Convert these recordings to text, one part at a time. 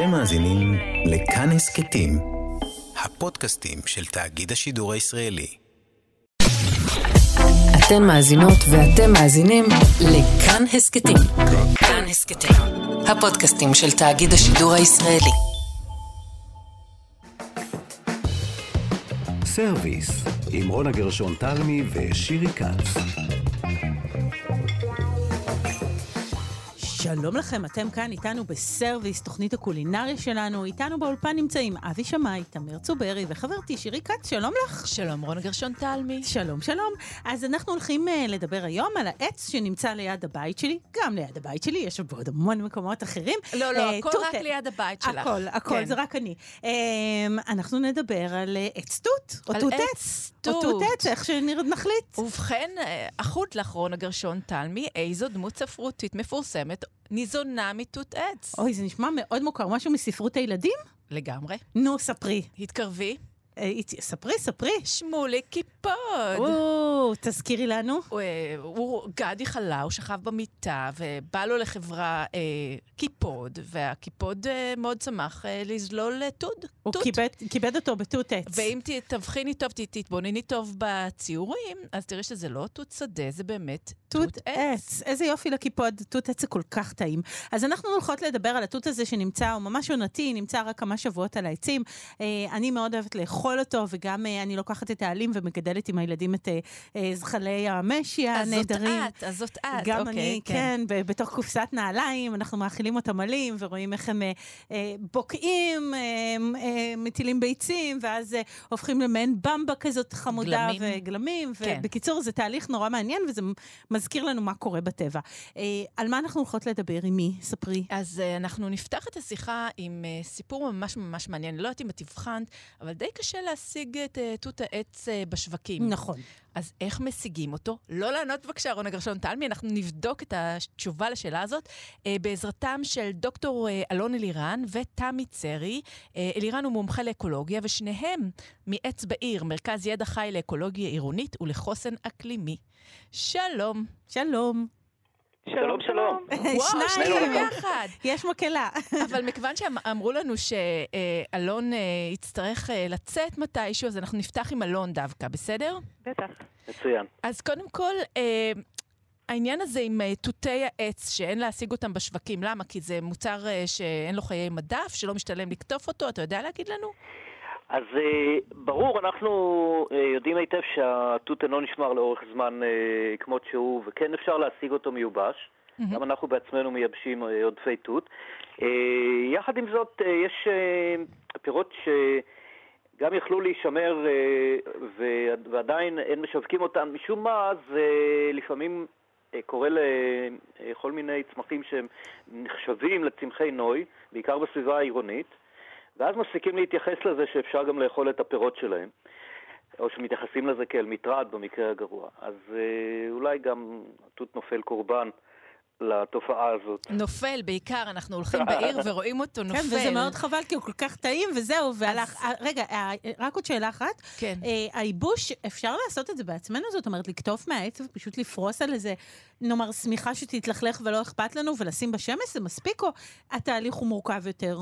אתם מאזינים לכאן הסכתים, הפודקאסטים של תאגיד השידור הישראלי. אתן מאזינות ואתם מאזינים לכאן הסכתים. כאן הסכתים, הפודקאסטים של תאגיד השידור הישראלי. סרוויס, עם רונה גרשון תלמי ושירי כץ. שלום לכם, אתם כאן איתנו בסרוויס, תוכנית הקולינריה שלנו. איתנו באולפן נמצאים אבי שמאי, תמיר צוברי וחברתי שירי כץ, שלום לך. שלום, רונה גרשון תלמי. שלום, שלום. אז אנחנו הולכים uh, לדבר היום על העץ שנמצא ליד הבית שלי, גם ליד הבית שלי, יש עוד המון מקומות אחרים. לא, לא, אה, הכל תות- רק ליד הבית שלך. הכל, הכל, כן. זה רק אני. Um, אנחנו נדבר על uh, עץ תות, או תות עץ. או תות. עץ, איך שנחליט. ובכן, החוט לך, רונה גרשון תלמי, איזו דמות ספרותית מפורסמת ניזונה מתות עץ. אוי, זה נשמע מאוד מוכר, משהו מספרות הילדים? לגמרי. נו, ספרי. התקרבי. אה, ספרי, ספרי. שמולי קיפוד. או, תזכירי לנו. הוא, אה, גדי חלה, הוא שכב במיטה, ובא לו לחברה אה, קיפוד, והקיפוד אה, מאוד שמח אה, לזלול אה, תות. הוא. כיבד, כיבד אותו בתות עץ. ואם ת- תבחיני טוב, תתבונני טוב בציורים, אז תראי שזה לא תות שדה, זה באמת תות עץ. איזה יופי לקיפוד, תות עץ זה כל כך טעים. אז אנחנו הולכות לדבר על התות הזה שנמצא, הוא ממש עונתי, נמצא רק כמה שבועות על העצים. אה, אני מאוד אוהבת לאכול אותו, וגם אה, אני לוקחת את העלים ומגדלת עם הילדים את אה, אה, זחלי המשי אז זאת הנהדרים. את, אז זאת את, גם אוקיי, אני, כן, ב- בתוך קופסת נעליים, אנחנו מאכילים אותם עלים, ורואים איך הם בוקעים, מטילים ביצים, ואז הופכים למעין במבה כזאת חמודה גלמים. וגלמים. כן. ובקיצור, זה תהליך נורא מעניין, וזה מזכיר לנו מה קורה בטבע. על מה אנחנו הולכות לדבר? עם מי? ספרי. אז אנחנו נפתח את השיחה עם סיפור ממש ממש מעניין. לא יודעת אם את הבחנת, אבל די קשה להשיג את uh, תות העץ uh, בשווקים. נכון. אז איך משיגים אותו? לא לענות בבקשה, רונה גרשון תלמי, אנחנו נבדוק את התשובה לשאלה הזאת uh, בעזרתם של דוקטור uh, אלון אלירן ותמי צרי. Uh, אלירן הוא מומחה לאקולוגיה, ושניהם מעץ בעיר, מרכז ידע חי לאקולוגיה עירונית ולחוסן אקלימי. שלום. שלום. שלום, שלום. וואו, שניים. ביחד. יש מקהלה. אבל מכיוון שאמרו לנו שאלון אה, יצטרך אה, לצאת מתישהו, אז אנחנו נפתח עם אלון דווקא, בסדר? בטח. מצוין. אז קודם כל, אה, העניין הזה עם תותי העץ, שאין להשיג אותם בשווקים, למה? כי זה מוצר שאין לו חיי מדף, שלא משתלם לקטוף אותו, אתה יודע להגיד לנו? אז אה, ברור, אנחנו אה, יודעים היטב שהתות אינו נשמר לאורך זמן אה, כמות שהוא, וכן אפשר להשיג אותו מיובש. גם אנחנו בעצמנו מייבשים עודפי תות. יחד עם זאת, יש פירות שגם יכלו להישמר ועדיין אין משווקים אותם. משום מה, זה לפעמים קורה לכל מיני צמחים שהם נחשבים לצמחי נוי, בעיקר בסביבה העירונית. ואז מפסיקים להתייחס לזה שאפשר גם לאכול את הפירות שלהם, או שמתייחסים לזה כאל מטרד במקרה הגרוע. אז אה, אולי גם התות נופל קורבן לתופעה הזאת. נופל, בעיקר, אנחנו הולכים בעיר ורואים אותו נופל. כן, וזה מאוד חבל, כי הוא כל כך טעים, וזהו, והלך. אה, רגע, אה, רק עוד שאלה אחת. כן. אה, הייבוש, אפשר לעשות את זה בעצמנו? זאת אומרת, לקטוף מהעץ ופשוט לפרוס על איזה, נאמר, שמיכה שתתלכלך ולא אכפת לנו, ולשים בשמש? זה מספיק, או התהליך הוא מורכב יותר?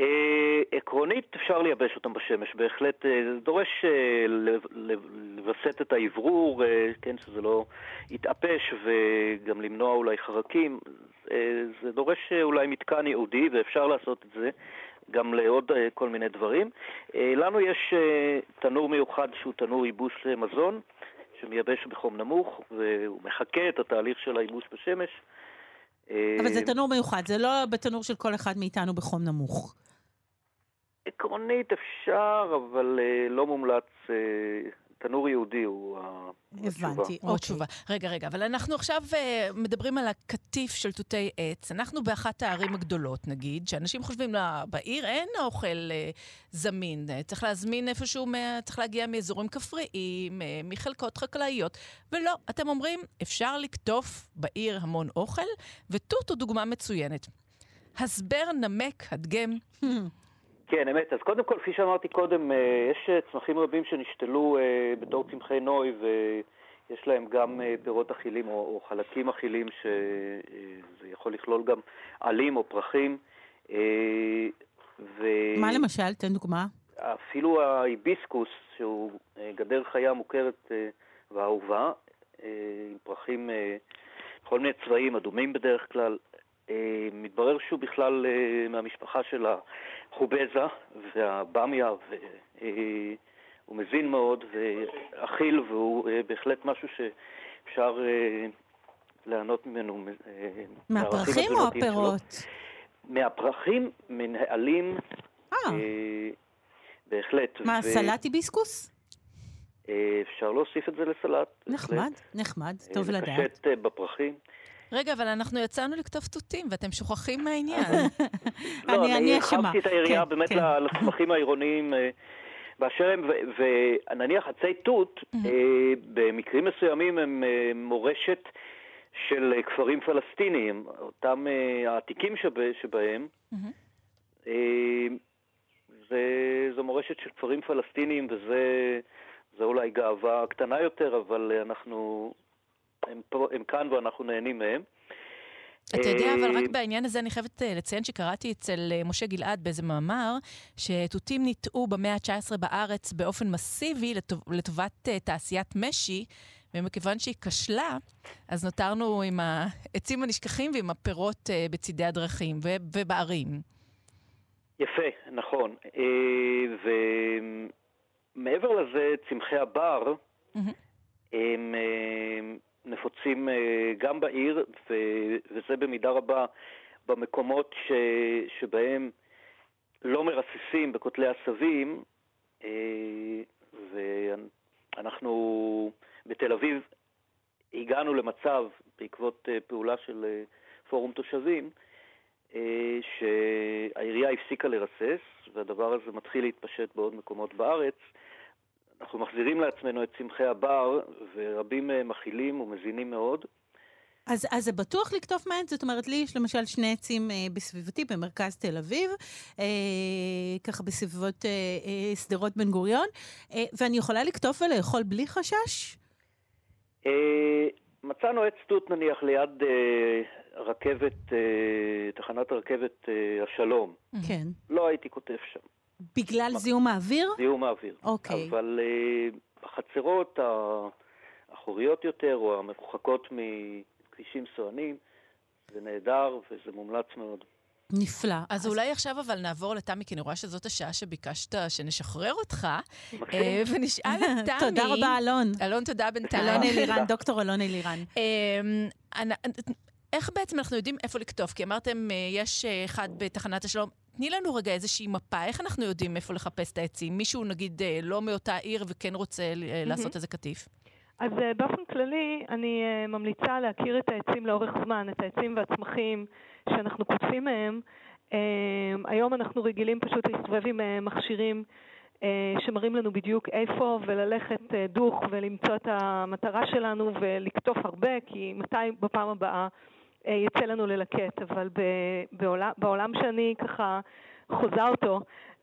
אה, עקרונית אפשר לייבש אותם בשמש, בהחלט. אה, זה דורש אה, לווסת את האוורור, כן, שזה לא יתאפש, וגם למנוע אולי חרקים. זה דורש אולי מתקן ייעודי, ואפשר לעשות את זה גם לעוד כל מיני דברים. לנו יש תנור מיוחד שהוא תנור ייבוש מזון, שמייבש בחום נמוך, והוא מחקה את התהליך של הייבוש בשמש. אה, אבל זה תנור מיוחד, זה לא בתנור של כל אחד מאיתנו בחום נמוך. עקרונית אפשר, אבל אה, לא מומלץ. אה, תנור יהודי הוא התשובה. הבנתי, עוד אוקיי. תשובה. רגע, רגע, אבל אנחנו עכשיו מדברים על הקטיף של תותי עץ. אנחנו באחת הערים הגדולות, נגיד, שאנשים חושבים, לא, בעיר אין אוכל uh, זמין. צריך להזמין איפשהו, מה, צריך להגיע מאזורים כפריים, uh, מחלקות חקלאיות. ולא, אתם אומרים, אפשר לקטוף בעיר המון אוכל, ותות הוא דוגמה מצוינת. הסבר נמק, הדגם. כן, אמת. אז קודם כל, כפי שאמרתי קודם, אה, יש אה, צמחים רבים שנשתלו אה, בתור צמחי נוי, ויש להם גם אה, פירות אכילים או, או חלקים אכילים, שזה יכול לכלול גם עלים או פרחים. אה, ו... מה למשל? תן דוגמה. אפילו ההיביסקוס, שהוא אה, גדר חיה מוכרת אה, ואהובה, אה, עם פרחים אה, בכל מיני צבעים, אדומים בדרך כלל, אה, מתברר שהוא בכלל אה, מהמשפחה של החובזה והבמיה, והוא מזין מאוד ואכיל, והוא אה, בהחלט משהו שאפשר אה, ליהנות ממנו. אה, מהפרחים או. הפירות? מהפרחים, מנהלים, אה, בהחלט. מה, ו- סלט היביסקוס? אפשר להוסיף את זה לסלט. נחמד, נחמד. טוב לדעת. לקשט בפרחים. רגע, אבל אנחנו יצאנו לכתוב תותים, ואתם שוכחים מהעניין. לא, אני- אשמה. הרחבתי את היריעה כן, באמת כן. לצמחים העירוניים באשר הם, ונניח עצי תות, אה, במקרים מסוימים הם אה, מורשת של אה, כפרים פלסטיניים, אותם העתיקים שב- שבהם. אה, זה- זו מורשת של כפרים פלסטיניים, וזה זה אולי גאווה קטנה יותר, אבל אנחנו, הם, פה, הם כאן ואנחנו נהנים מהם. אתה יודע, אבל אה, רק בעניין הזה אני חייבת אה, לציין שקראתי אצל אה, משה גלעד באיזה מאמר, שתותים ניטעו במאה ה-19 בארץ באופן מסיבי לטוב, לטובת תעשיית משי, ומכיוון שהיא כשלה, אז נותרנו עם העצים הנשכחים ועם הפירות בצידי הדרכים ובערים. יפה, נכון. ומעבר לזה, צמחי הבר. הם נפוצים אה, גם בעיר, וזה במידה רבה במקומות ש... שבהם לא מרססים בכותלי עשבים, אה, ואנחנו בתל אביב הגענו למצב, בעקבות אה, פעולה של פורום תושבים, שהעירייה הפסיקה לרסס, והדבר הזה מתחיל להתפשט בעוד מקומות בארץ. אנחנו מחזירים לעצמנו את צמחי הבר, ורבים מהם מכילים ומזינים מאוד. אז, אז זה בטוח לקטוף מהעץ? זאת אומרת, לי יש למשל שני עצים אה, בסביבתי במרכז תל אביב, אה, ככה בסביבות אה, אה, שדרות בן גוריון, אה, ואני יכולה לקטוף ולאכול בלי חשש? אה, מצאנו עץ תות נניח ליד אה, רכבת, אה, תחנת הרכבת אה, השלום. כן. לא הייתי כותב שם, בגלל זיהום האוויר? זיהום האוויר. אוקיי. אבל אה, בחצרות האחוריות יותר, או המרוחקות מכבישים סואנים, זה נהדר וזה מומלץ מאוד. נפלא. אז אולי עכשיו אבל נעבור לתמי, כי אני רואה שזאת השעה שביקשת שנשחרר אותך, מקסים. אה, ונשאל את תמי. תודה רבה, אלון. אלון, תודה בינתיים. אלון. אלירן, דוקטור אלון אלירן. אמ, איך בעצם אנחנו יודעים איפה לקטוף? כי אמרתם, אה, יש אחד בתחנת השלום. תני לנו רגע איזושהי מפה, איך אנחנו יודעים איפה לחפש את העצים? מישהו, נגיד, אה, לא מאותה עיר וכן רוצה אה, לעשות איזה קטיף? אז אה, באופן כללי, אני ממליצה להכיר את העצים לאורך זמן, את העצים והצמחים שאנחנו קוטפים מהם. היום אנחנו רגילים פשוט להסתובב עם מכשירים שמראים לנו בדיוק איפה, וללכת דוך ולמצוא את המטרה שלנו ולקטוף הרבה, כי מתי בפעם הבאה אה, יצא לנו ללקט. אבל בעולם, בעולם שאני ככה חוזה אותו,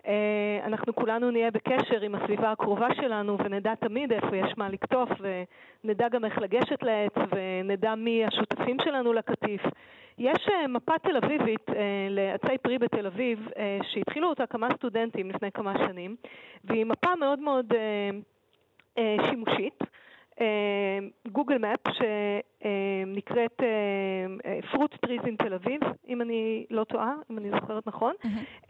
אה, אנחנו כולנו נהיה בקשר עם הסביבה הקרובה שלנו ונדע תמיד איפה יש מה לקטוף ונדע גם איך לגשת לעץ ונדע מי השותפים שלנו לקטיף. יש אה, מפה תל אביבית אה, לעצי פרי בתל אביב אה, שהתחילו אותה כמה סטודנטים לפני כמה שנים והיא מפה מאוד מאוד אה, אה, שימושית. גוגל מפ שנקראת פרוט טריז תל אביב, אם אני לא טועה, אם אני זוכרת נכון.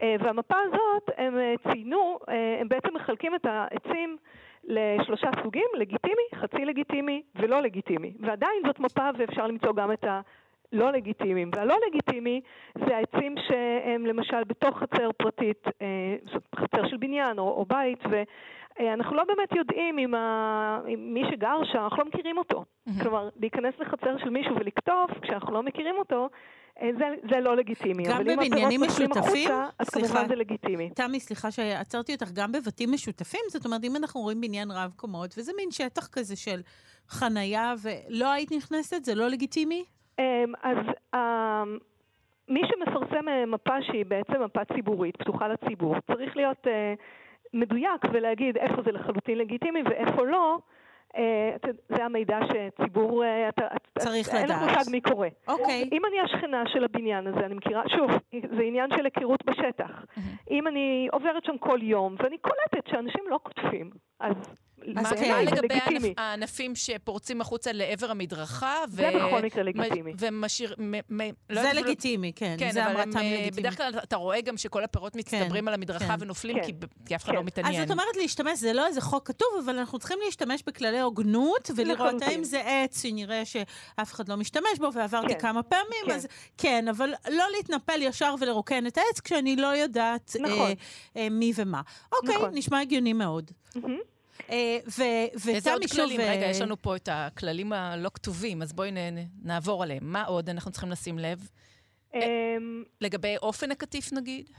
אה, והמפה הזאת, הם אה, ציינו, אה, הם בעצם מחלקים את העצים לשלושה סוגים, לגיטימי, חצי לגיטימי ולא לגיטימי. ועדיין זאת מפה ואפשר למצוא גם את הלא לגיטימיים. והלא לגיטימי זה העצים שהם למשל בתוך חצר פרטית, אה, חצר של בניין או, או בית, ואנחנו לא באמת יודעים אם, ה... אם מי שגר שם, אנחנו לא מכירים אותו. כלומר, להיכנס לחצר של מישהו ולקטוף כשאנחנו לא מכירים אותו, אה, זה, זה לא לגיטימי. גם בבניינים משותפים? החוצה, אז סליחה. כמובן זה לגיטימי. תמי, סליחה שעצרתי אותך, גם בבתים משותפים? זאת אומרת, אם אנחנו רואים בניין רב קומות, וזה מין שטח כזה של חנייה, ולא היית נכנסת, זה לא לגיטימי? אמ, אז אמ, מי שמפרסם אה, מפה שהיא בעצם מפה ציבורית, פתוחה לציבור, צריך להיות אה, מדויק ולהגיד איפה זה לחלוטין לגיטימי ואיפה לא, אה, זה המידע שציבור, צריך אין לך לדעת. מושג מי קורא. אוקיי. אם אני השכנה של הבניין הזה, אני מכירה, שוב, זה עניין של היכרות בשטח. אם אני עוברת שם כל יום, ואני קולטת שאנשים לא קוטפים, אז אז בעיניי כן. לגבי לגיטימי. הענפים שפורצים החוצה לעבר המדרכה? זה בכל מקרה לגיטימי. ומשאיר... מ- מ- לא זה לגיטימי, כן. כן, זה אבל אמרה הם, תמי אה, לגיטימי. בדרך כלל אתה רואה גם שכל הפירות מצטברים כן, על המדרכה כן. ונופלים, כן. כי אף אחד כן. לא אז מתעניין. אז את אומרת להשתמש, זה לא איזה חוק כתוב, אבל אנחנו צריכים להשתמש בכללי הוגנות, ולראות לחלוטין. האם זה עץ שנראה שאף אחד לא משתמש בו, ועברתי כן. כמה פעמים, כן. אז כן, אבל לא להתנפל ישר ולרוקן את העץ כשאני לא יודעת נכון. אה, אה, מי ומה. אוקיי, נכון. נשמע הגיוני מאוד. מהמם. אה, ו- איזה עוד. כללים? רגע, אה, יש לנו פה את הכללים הלא כתובים, אז בואי נעבור עליהם. מה עוד אנחנו צריכים לשים לב? אמ, לגבי אופן הקטיף נגיד?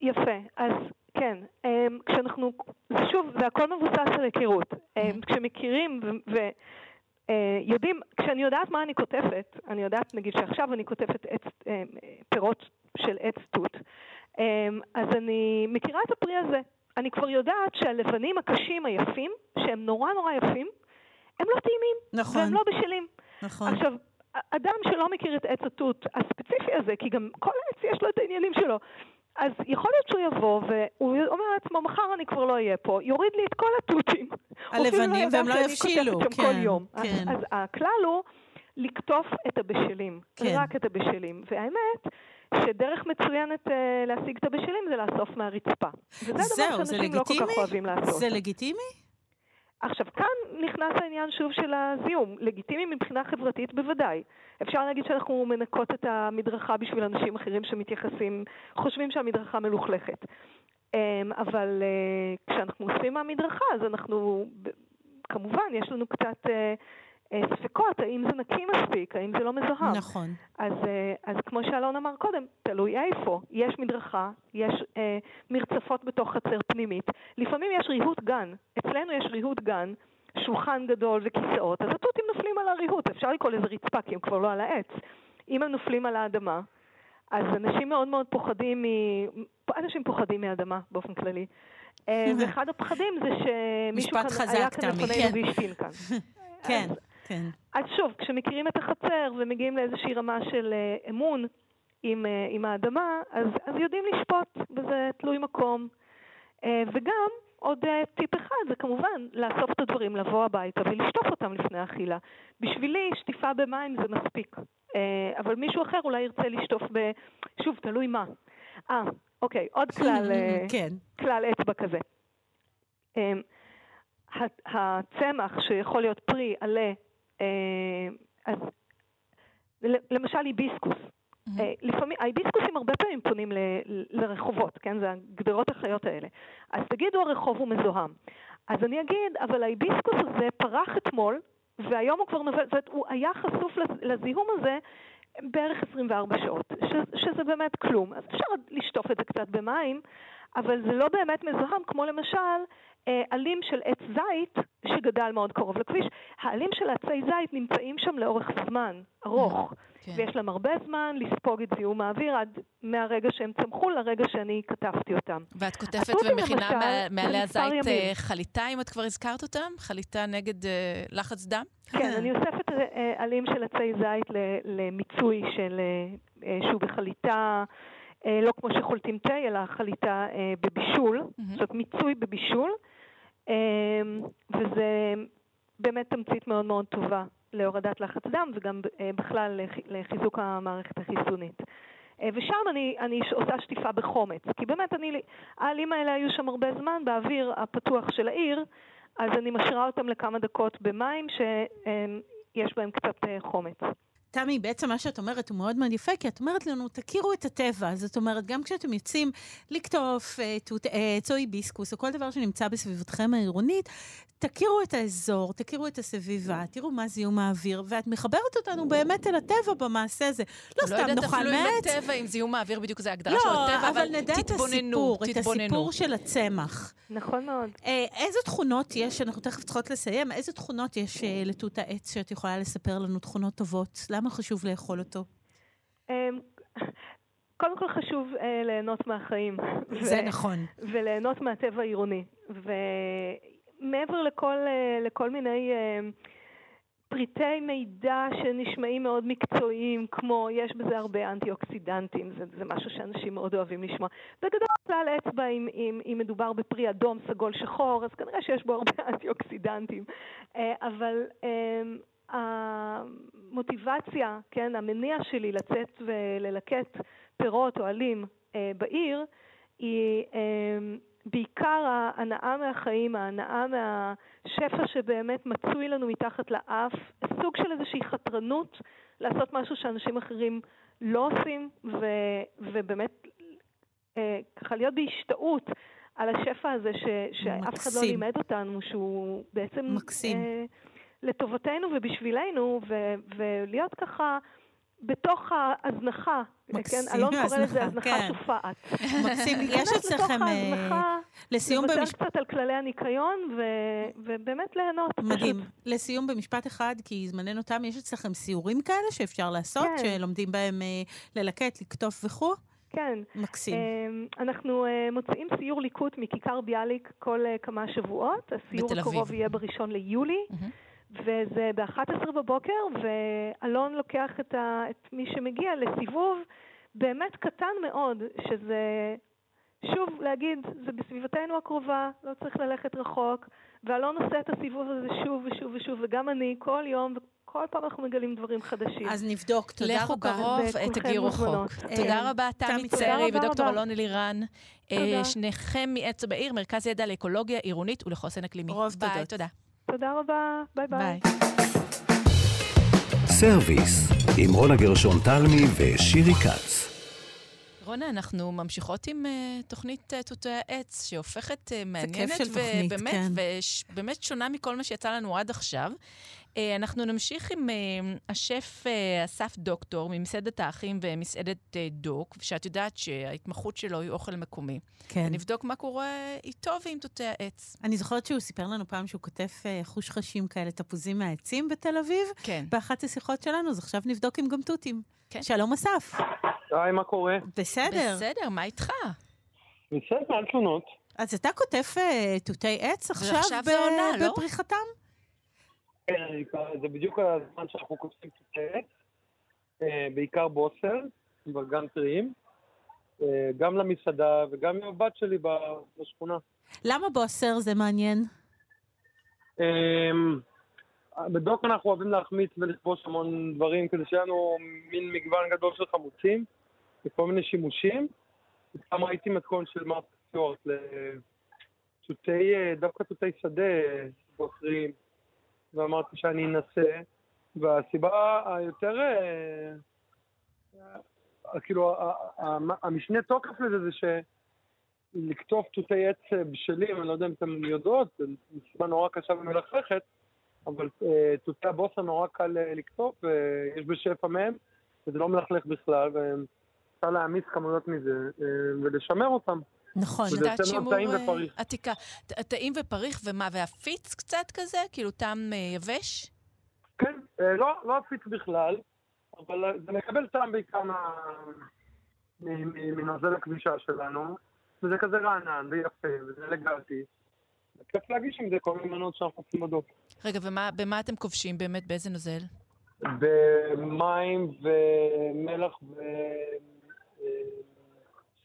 יפה, אז כן, אמ, כשאנחנו, זה שוב, זה הכל מבוסס על היכרות. אמ, כשמכירים ויודעים, כשאני יודעת מה אני כותבת, אני יודעת נגיד שעכשיו אני כותבת עץ, פירות של עץ תות, אז אני מכירה את הפרי הזה. אני כבר יודעת שהלבנים הקשים היפים, שהם נורא נורא יפים, הם לא טעימים, נכון, והם לא בשלים. נכון. עכשיו, אדם שלא מכיר את עץ התות הספציפי הזה, כי גם כל עץ יש לו את העניינים שלו, אז יכול להיות שהוא יבוא והוא אומר לעצמו, מחר אני כבר לא אהיה פה, יוריד לי את כל התותים. הלבנים, ידע והם לא יבשילו, כן, כל יום. אז- כן. אז הכלל הוא לקטוף את הבשלים, כן. רק את הבשלים. והאמת, שדרך מצוינת אה, להשיג את הבשלים זה לאסוף מהרצפה. וזה דבר זהו, זה שאנשים לא כל כך? אוהבים לעשות. זה לגיטימי? עכשיו, כאן נכנס העניין שוב של הזיהום. לגיטימי מבחינה חברתית בוודאי. אפשר להגיד שאנחנו מנקות את המדרכה בשביל אנשים אחרים שמתייחסים, חושבים שהמדרכה מלוכלכת. אמ, אבל אה, כשאנחנו עושים מהמדרכה, אז אנחנו, כמובן, יש לנו קצת אה, ספקות, האם זה נקי מספיק, האם זה לא מזוהם. נכון. אז, אה, אז כמו שאלון אמר קודם, תלוי איפה. יש מדרכה, יש אה, מרצפות בתוך חצר פנימית. לפעמים יש ריהוט גן. אצלנו יש ריהוט גן, שולחן גדול וכיסאות, אז התותים נופלים על הריהוט. אפשר לקרוא לזה רצפה, כי הם כבר לא על העץ. אם הם נופלים על האדמה, אז אנשים מאוד מאוד פוחדים מ... אנשים פוחדים מאדמה באופן כללי. אה, ואחד הפחדים זה שמישהו כאן היה כאן לפנינו כן. והשתין כאן. כן, אז- כן. אז שוב, כשמכירים את החצר ומגיעים לאיזושהי רמה של אה, אמון עם, אה, עם האדמה, אז, אז יודעים לשפוט, וזה תלוי מקום. אה, וגם, עוד טיפ אחד, זה כמובן לאסוף את הדברים, לבוא הביתה ולשטוף אותם לפני האכילה. בשבילי, שטיפה במים זה מספיק. אבל מישהו אחר אולי ירצה לשטוף ב... שוב, תלוי מה. אה, אוקיי, עוד כלל, כן. כלל אצבע כזה. הצמח שיכול להיות פרי, עלה, אז ל- למשל היביסקוס. אה, לפעמים, ההיביסקוסים הרבה פעמים פונים ל- לרחובות, כן? זה הגדרות החיות האלה. אז תגידו הרחוב הוא מזוהם. אז אני אגיד, אבל ההיביסקוס הזה פרח אתמול, והיום הוא כבר נובע, זאת אומרת, הוא היה חשוף לז- לזיהום הזה בערך 24 שעות, ש- שזה באמת כלום. אז אפשר לשטוף את זה קצת במים, אבל זה לא באמת מזוהם, כמו למשל אה, עלים של עץ זית שגדל מאוד קרוב לכביש. העלים של עצי זית נמצאים שם לאורך זמן ארוך, כן. ויש להם הרבה זמן לספוג את זיהום האוויר עד מהרגע שהם צמחו לרגע שאני כתבתי אותם. ואת התותים, ומכינה למשל, מעלי הזית ימים. אה, חליטה, אם את כבר הזכרת אותם? חליטה נגד אה, לחץ דם? כן, אני אוספת עלים של עצי זית למיצוי של, אה, אה, שהוא בחליטה, לא כמו שחולטים תה, אלא חליטה אה, בבישול, זאת אומרת מיצוי בבישול, אה, וזה באמת תמצית מאוד מאוד טובה להורדת לחץ דם וגם אה, בכלל לח- לחיזוק המערכת החיסונית. אה, ושם אני, אני עושה שטיפה בחומץ, כי באמת אני, העלים האלה היו שם הרבה זמן באוויר הפתוח של העיר, אז אני משאירה אותם לכמה דקות במים שיש בהם קצת אה, חומץ. תמי, בעצם מה שאת אומרת הוא מאוד מאוד יפה, כי את אומרת לנו, תכירו את הטבע. זאת אומרת, גם כשאתם יוצאים לקטוף אה, תות- אה, עץ או היביסקוס, או כל דבר שנמצא בסביבתכם העירונית, תכירו את האזור, תכירו את הסביבה, תראו מה זיהום האוויר, ואת מחברת אותנו באמת אל הטבע במעשה הזה. לא לא סתם יודעת נאכל אפילו אם. הטבע, אם זיהום האוויר בדיוק זה ההגדרה של לא, הטבע, אבל נדע את תתבוננו, הסיפור, את. הסיפור של הצמח. נכון מאוד. אה, איזה תכונות יש, אנחנו תכף צריכות לסיים, איזה תכונות יש אה, לתות העץ שאת יכולה לספר לנו, תכונות טובות? למה חשוב לאכול אותו? אמ, קודם כל חשוב אה, ליהנות מהחיים. זה ו- נכון. וליהנות מהטבע העירוני. מעבר לכל, אה, לכל מיני אה, פריטי מידע שנשמעים מאוד מקצועיים, כמו יש בזה הרבה אנטי-אוקסידנטים, זה, זה משהו שאנשים מאוד אוהבים לשמוע. בגדול כלל אצבע, אם, אם, אם מדובר בפרי אדום, סגול, שחור, אז כנראה שיש בו הרבה אנטי-אוקסידנטים. אה, אבל המוטיבציה, כן, המניע שלי לצאת וללקט פירות או עלים בעיר, היא בעיקר ההנאה מהחיים, ההנאה מהשפע שבאמת מצוי לנו מתחת לאף, סוג של איזושהי חתרנות לעשות משהו שאנשים אחרים לא עושים, ו, ובאמת אה, ככה להיות בהשתאות על השפע הזה ש, שאף אחד לא לימד אותנו, שהוא בעצם מקסים. אה, לטובתנו ובשבילנו, ו, ולהיות ככה בתוך ההזנחה, מקסים, כן? אלון קורא לזה הזנחה כן. שופעת. מקסים, יש אצלכם, אה, לסיום במשפט... במשפט... קצת על כללי הניקיון, ו... ובאמת ליהנות. מדהים. פשוט. לסיום במשפט אחד, כי זמננו תם, יש אצלכם סיורים כאלה שאפשר לעשות, כן. שלומדים בהם אה, ללקט, לקטוף וכו'? כן. מקסים. אמ, אנחנו אה, מוציאים סיור ליקוט מכיכר ביאליק כל כמה שבועות. הסיור הקרוב. יהיה בראשון ליולי. וזה ב-11 בבוקר, ואלון לוקח את, ה, את מי שמגיע לסיבוב באמת קטן מאוד, שזה, שוב להגיד, זה בסביבתנו הקרובה, לא צריך ללכת רחוק, ואלון עושה את הסיבוב הזה שוב ושוב ושוב, וגם אני, כל יום, וכל פעם אנחנו מגלים דברים חדשים. אז נבדוק, תודה לכן רבה. קרוב, וכולכם תגיעו רחוק. מוזמנות. תודה אה, רבה, תמי רבה ודוקטור. אלון אלירן. אה, תודה. שניכם מעץ בעיר, מרכז ידע לאקולוגיה עירונית ולחוסן אקלימי. רוב ביי, תודות. תודה. תודה רבה, bye bye. סרוויס, עם רונה גרשון תלמי ושירי כץ. רונה, אנחנו ממשיכות עם uh, תוכנית uh, תותי העץ, שהופכת uh, מעניינת, ובאמת, כן. ובאמת שונה מכל מה שיצא לנו עד עכשיו. Uh, אנחנו נמשיך עם uh, השף uh, אסף דוקטור ממסעדת האחים ומסעדת uh, דוק, שאת יודעת שההתמחות שלו היא אוכל מקומי. כן. נבדוק מה קורה איתו ועם תותי העץ. אני זוכרת שהוא סיפר לנו פעם שהוא כותב אה, חושחשים כאלה, תפוזים מהעצים בתל אביב, כן. באחת השיחות שלנו, אז עכשיו נבדוק עם גם תותים. כן. שלום אסף. היי, מה קורה? בסדר. בסדר, מה איתך? בסדר, אין תלונות. אז אתה כותב אה, תותי עץ עכשיו, ועכשיו ב- זה עונה, לא? בפריחתם? כן, זה בדיוק הזמן שאנחנו כותבים עץ, אה, בעיקר בוסר, בגן טריים, אה, גם למסעדה וגם עם הבת שלי בשכונה. למה בוסר זה מעניין? אה, בדוק אנחנו אוהבים להחמיץ ולכבוש המון דברים, כדי שיהיה לנו מין מגוון גדול של חמוצים, וכל מיני שימושים. פעם ראיתי מתכון של מרק סטיוארט לתותי, אה, דווקא תותי שדה בוחרים, ואמרתי שאני אנסה, והסיבה היותר, אה, אה, כאילו, המשנה תוקף לזה זה שלקטוף תותי עץ אה, בשלים, אני לא יודע אם אתם יודעות, זו משימה נורא קשה ומלכלכת, אבל תותי הבוסר נורא קל לקטוף, ויש בשפע מהם, וזה לא מלכלך בכלל, ואפשר להעמיס כמויות מזה ולשמר אותם. נכון. שיטת שימור אה. עתיקה. טעים ופריך, ומה, והפיץ קצת כזה? כאילו טעם אה, יבש? כן, אה, לא, לא עפיץ בכלל, אבל זה מקבל טעם בעיקר מנוזל הכבישה שלנו, וזה כזה רענן ויפה וזה אלגנטי. כיף להגיש עם זה כל מיני מנות שאנחנו עושים בדוק. רגע, ומה, במה אתם כובשים באמת? באיזה נוזל? במים ומלח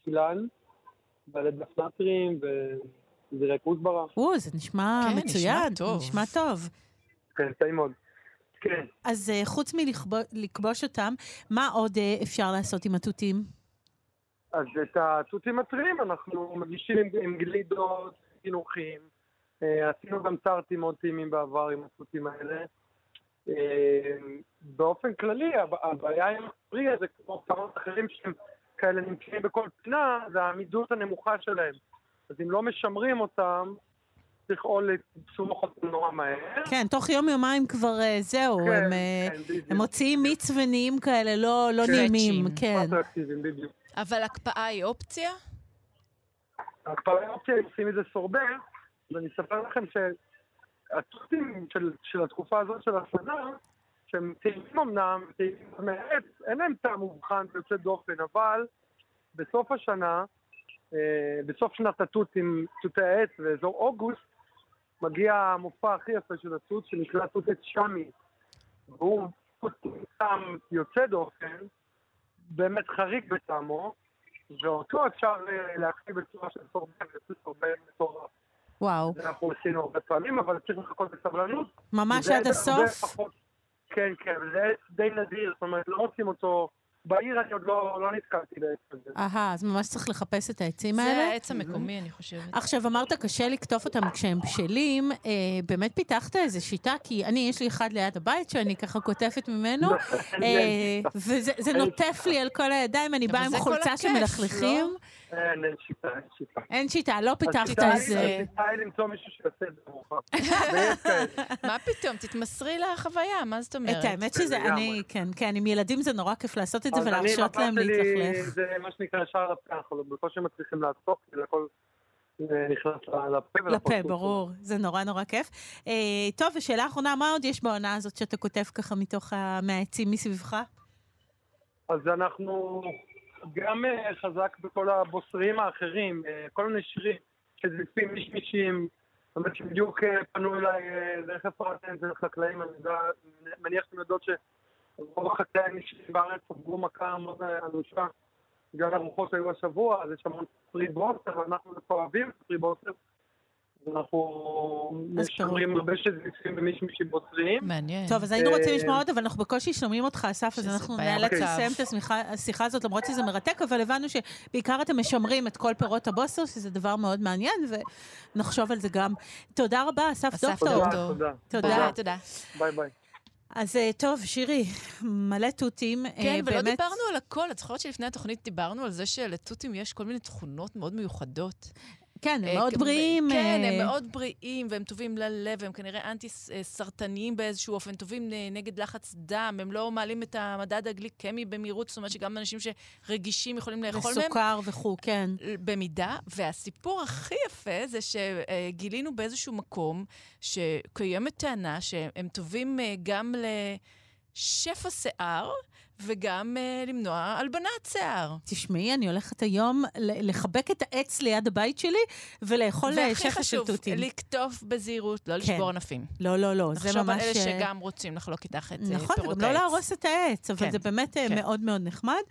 וסילן, ועלי דף נטרים וזרעי כוסברה. או, זה נשמע כן, נשמע מצוין. טוב. נשמע טוב. כן, טעים מאוד. כן, אז אה, חוץ מלכבוש אותם, מה עוד אה, אפשר לעשות עם התותים? אז את התותים הטריים אנחנו מגישים עם, עם גלידות, חינוכים. אה, עשינו גם צארטים מאוד טעימים בעבר עם התותים האלה. באופן כללי, הב- הבעיה עם הפרי הזה, כמו כמות אחרים שהם כאלה נמצאים בכל פינה, זה העמידות הנמוכה שלהם. אז אם לא משמרים אותם, צריך או לצמוח אותם נורא מהר. כן, תוך יום-יומיים כבר אה, זהו, כן, הם, אה, כן, בדיוק. הם מוציאים מיץ ונהיים כאלה לא לא כן. נעימים. כן. אבל הקפאה היא אופציה? ההקפאה אופציה, אם עושים מזה סורבר, ואני אספר לכם שהתותים של, של התקופה הזאת של השנה, שהם טעימים אמנם, מהעץ, אין להם טעם מובחן ויוצא דופן, אבל בסוף השנה, אה, בסוף שנת התות עם תותי העץ באזור אוגוסט, מגיע המופע הכי יפה של התות, שנקרא תות עץ שמי. והוא טעם יוצא דופן, באמת חריג בטעמו, ואותו אפשר אה, להכין בצורה של סורבן, סורבן מטורף. וואו. אנחנו עשינו הרבה פעמים, אבל צריך לחכות בסבלנות. ממש עד הסוף? כן, כן, זה עץ די נדיר, זאת אומרת, לא מוצאים אותו... בעיר אני עוד לא, לא נתקלתי בעץ הזה. אהה, אז ממש צריך לחפש את העצים זה האלה? העץ המקומי, אני חושבת. עכשיו, אמרת קשה לקטוף אותם כשהם בשלים. אה, באמת פיתחת איזו שיטה? כי אני, יש לי אחד ליד הבית שאני ככה קוטפת ממנו, אה, וזה זה נוטף לי על כל הידיים, אני באה עם זה כל חולצה הכיף, שמלכלכים. אין, אין שיטה, אין שיטה. אין שיטה, לא פיתחת איזה... השיטה היא למצוא מישהו שיעשה את זה עבורך. מה פתאום? תתמסרי לחוויה, מה זאת אומרת? את האמת שזה. אני, כן, כן, עם ילדים זה נורא כיף לעשות את זה ולהרשות להם להתלכלך. זה מה שנקרא ישר לפה, אנחנו בקושי מצליחים לעסוק, כי הכל נכנס לפה לפה, ולפרצוף. ברור, זה נורא נורא כיף. אה, טוב, ושאלה אחרונה, מה עוד יש בעונה הזאת שאתה כותב ככה מתוך ה- מהעצים מסביבך? אז אנחנו גם אה, חזק בכל הבוסריים האחרים, אה, כל מיני שירים שזיפים מישמישים, זאת אומרת שבדיוק אה, פנו אליי, איך אפרטן, זה חקלאים, אני מניח שאתם יודעות שרוב החקלאים מישמישים בארץ ספגו מכה מאוד אנושה. בגלל הרוחות שהיו השבוע, אז יש המון פרי בוסר, ואנחנו פה אוהבים פרי בוסר. אנחנו משמרים הרבה שזיפים ומישמישים בוסריים. מעניין. טוב, אז היינו רוצים אה, לשמוע עוד, אבל אנחנו בקושי שומעים אותך, אסף, אז אנחנו נאלץ. לסיים את השיחה הזאת, למרות שזה מרתק, אבל הבנו שבעיקר אתם משמרים את כל פירות הבוסר, שזה דבר מאוד מעניין, ונחשוב על זה גם. תודה רבה, אסף דוקטור. תודה, תודה. תודה. ביי, תודה. Bye bye. אז אה, טוב, שירי, מלא תותים. אה, כן, ולא באמת- דיברנו על הכל. את זוכרת שלפני התוכנית דיברנו על זה שלתותים יש כל מיני תכונות מאוד מיוחדות. כן, הם אה, מאוד בריאים. כן, אה, הם מאוד בריאים, והם טובים ללב, הם כנראה אנטי-סרטניים באיזשהו אופן, טובים אה, נגד לחץ דם, הם לא מעלים את המדד הגליקמי במהירות, זאת אומרת שגם אנשים שרגישים יכולים לאכול מהם. וסוכר וכו', כן. במידה, והסיפור הכי יפה זה שגילינו באיזשהו מקום שקיימת טענה שהם טובים אה, גם לשפע שיער וגם אה, למנוע הלבנת שיער. תשמעי, אני הולכת היום לחבק את העץ ליד הבית שלי ולאכול והכי שפע של חשוב, תותים. לקטוף בזהירות, לא כן. לשבור ענפים. לא, לא, לא, זה לחשוב ממש... על אלה אה, שגם רוצים לחלוק איתך את אה, נכון, פירות וגם לא העץ. להרוס את העץ, אבל כן, זה באמת אה, כן. מאוד מאוד נחמד.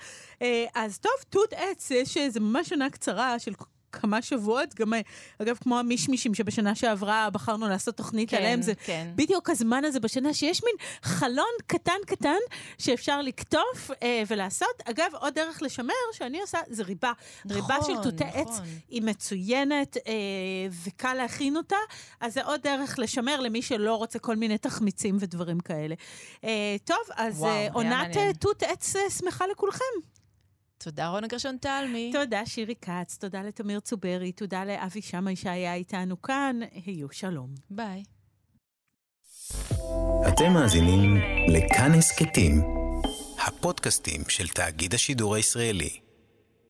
אז טוב, תות עץ, יש איזה ממש שנה קצרה של כמה שבועות, גם, אגב, כמו המישמישים שבשנה שעברה בחרנו לעשות תוכנית כן, עליהם, זה כן. בדיוק הזמן הזה בשנה שיש מין חלון קטן קטן שאפשר לקטוף אה, ולעשות. אגב, עוד דרך לשמר שאני עושה זה ריבה. ריבה של נכון, תותי עץ נכון. היא מצוינת אה, וקל להכין אותה, אז זה עוד דרך לשמר למי שלא רוצה כל מיני תחמיצים ודברים כאלה. אה, טוב, אז וואו, אה, היה עונת. אה, תות עץ אה, שמחה לכולכם. תודה, רונה גרשון תלמי. תודה, שירי כץ, תודה לתמיר צוברי, תודה לאבי שמאי שהיה איתנו כאן. היו שלום. ביי. אתם מאזינים לכאן הסכתים, הפודקאסטים של תאגיד השידור הישראלי.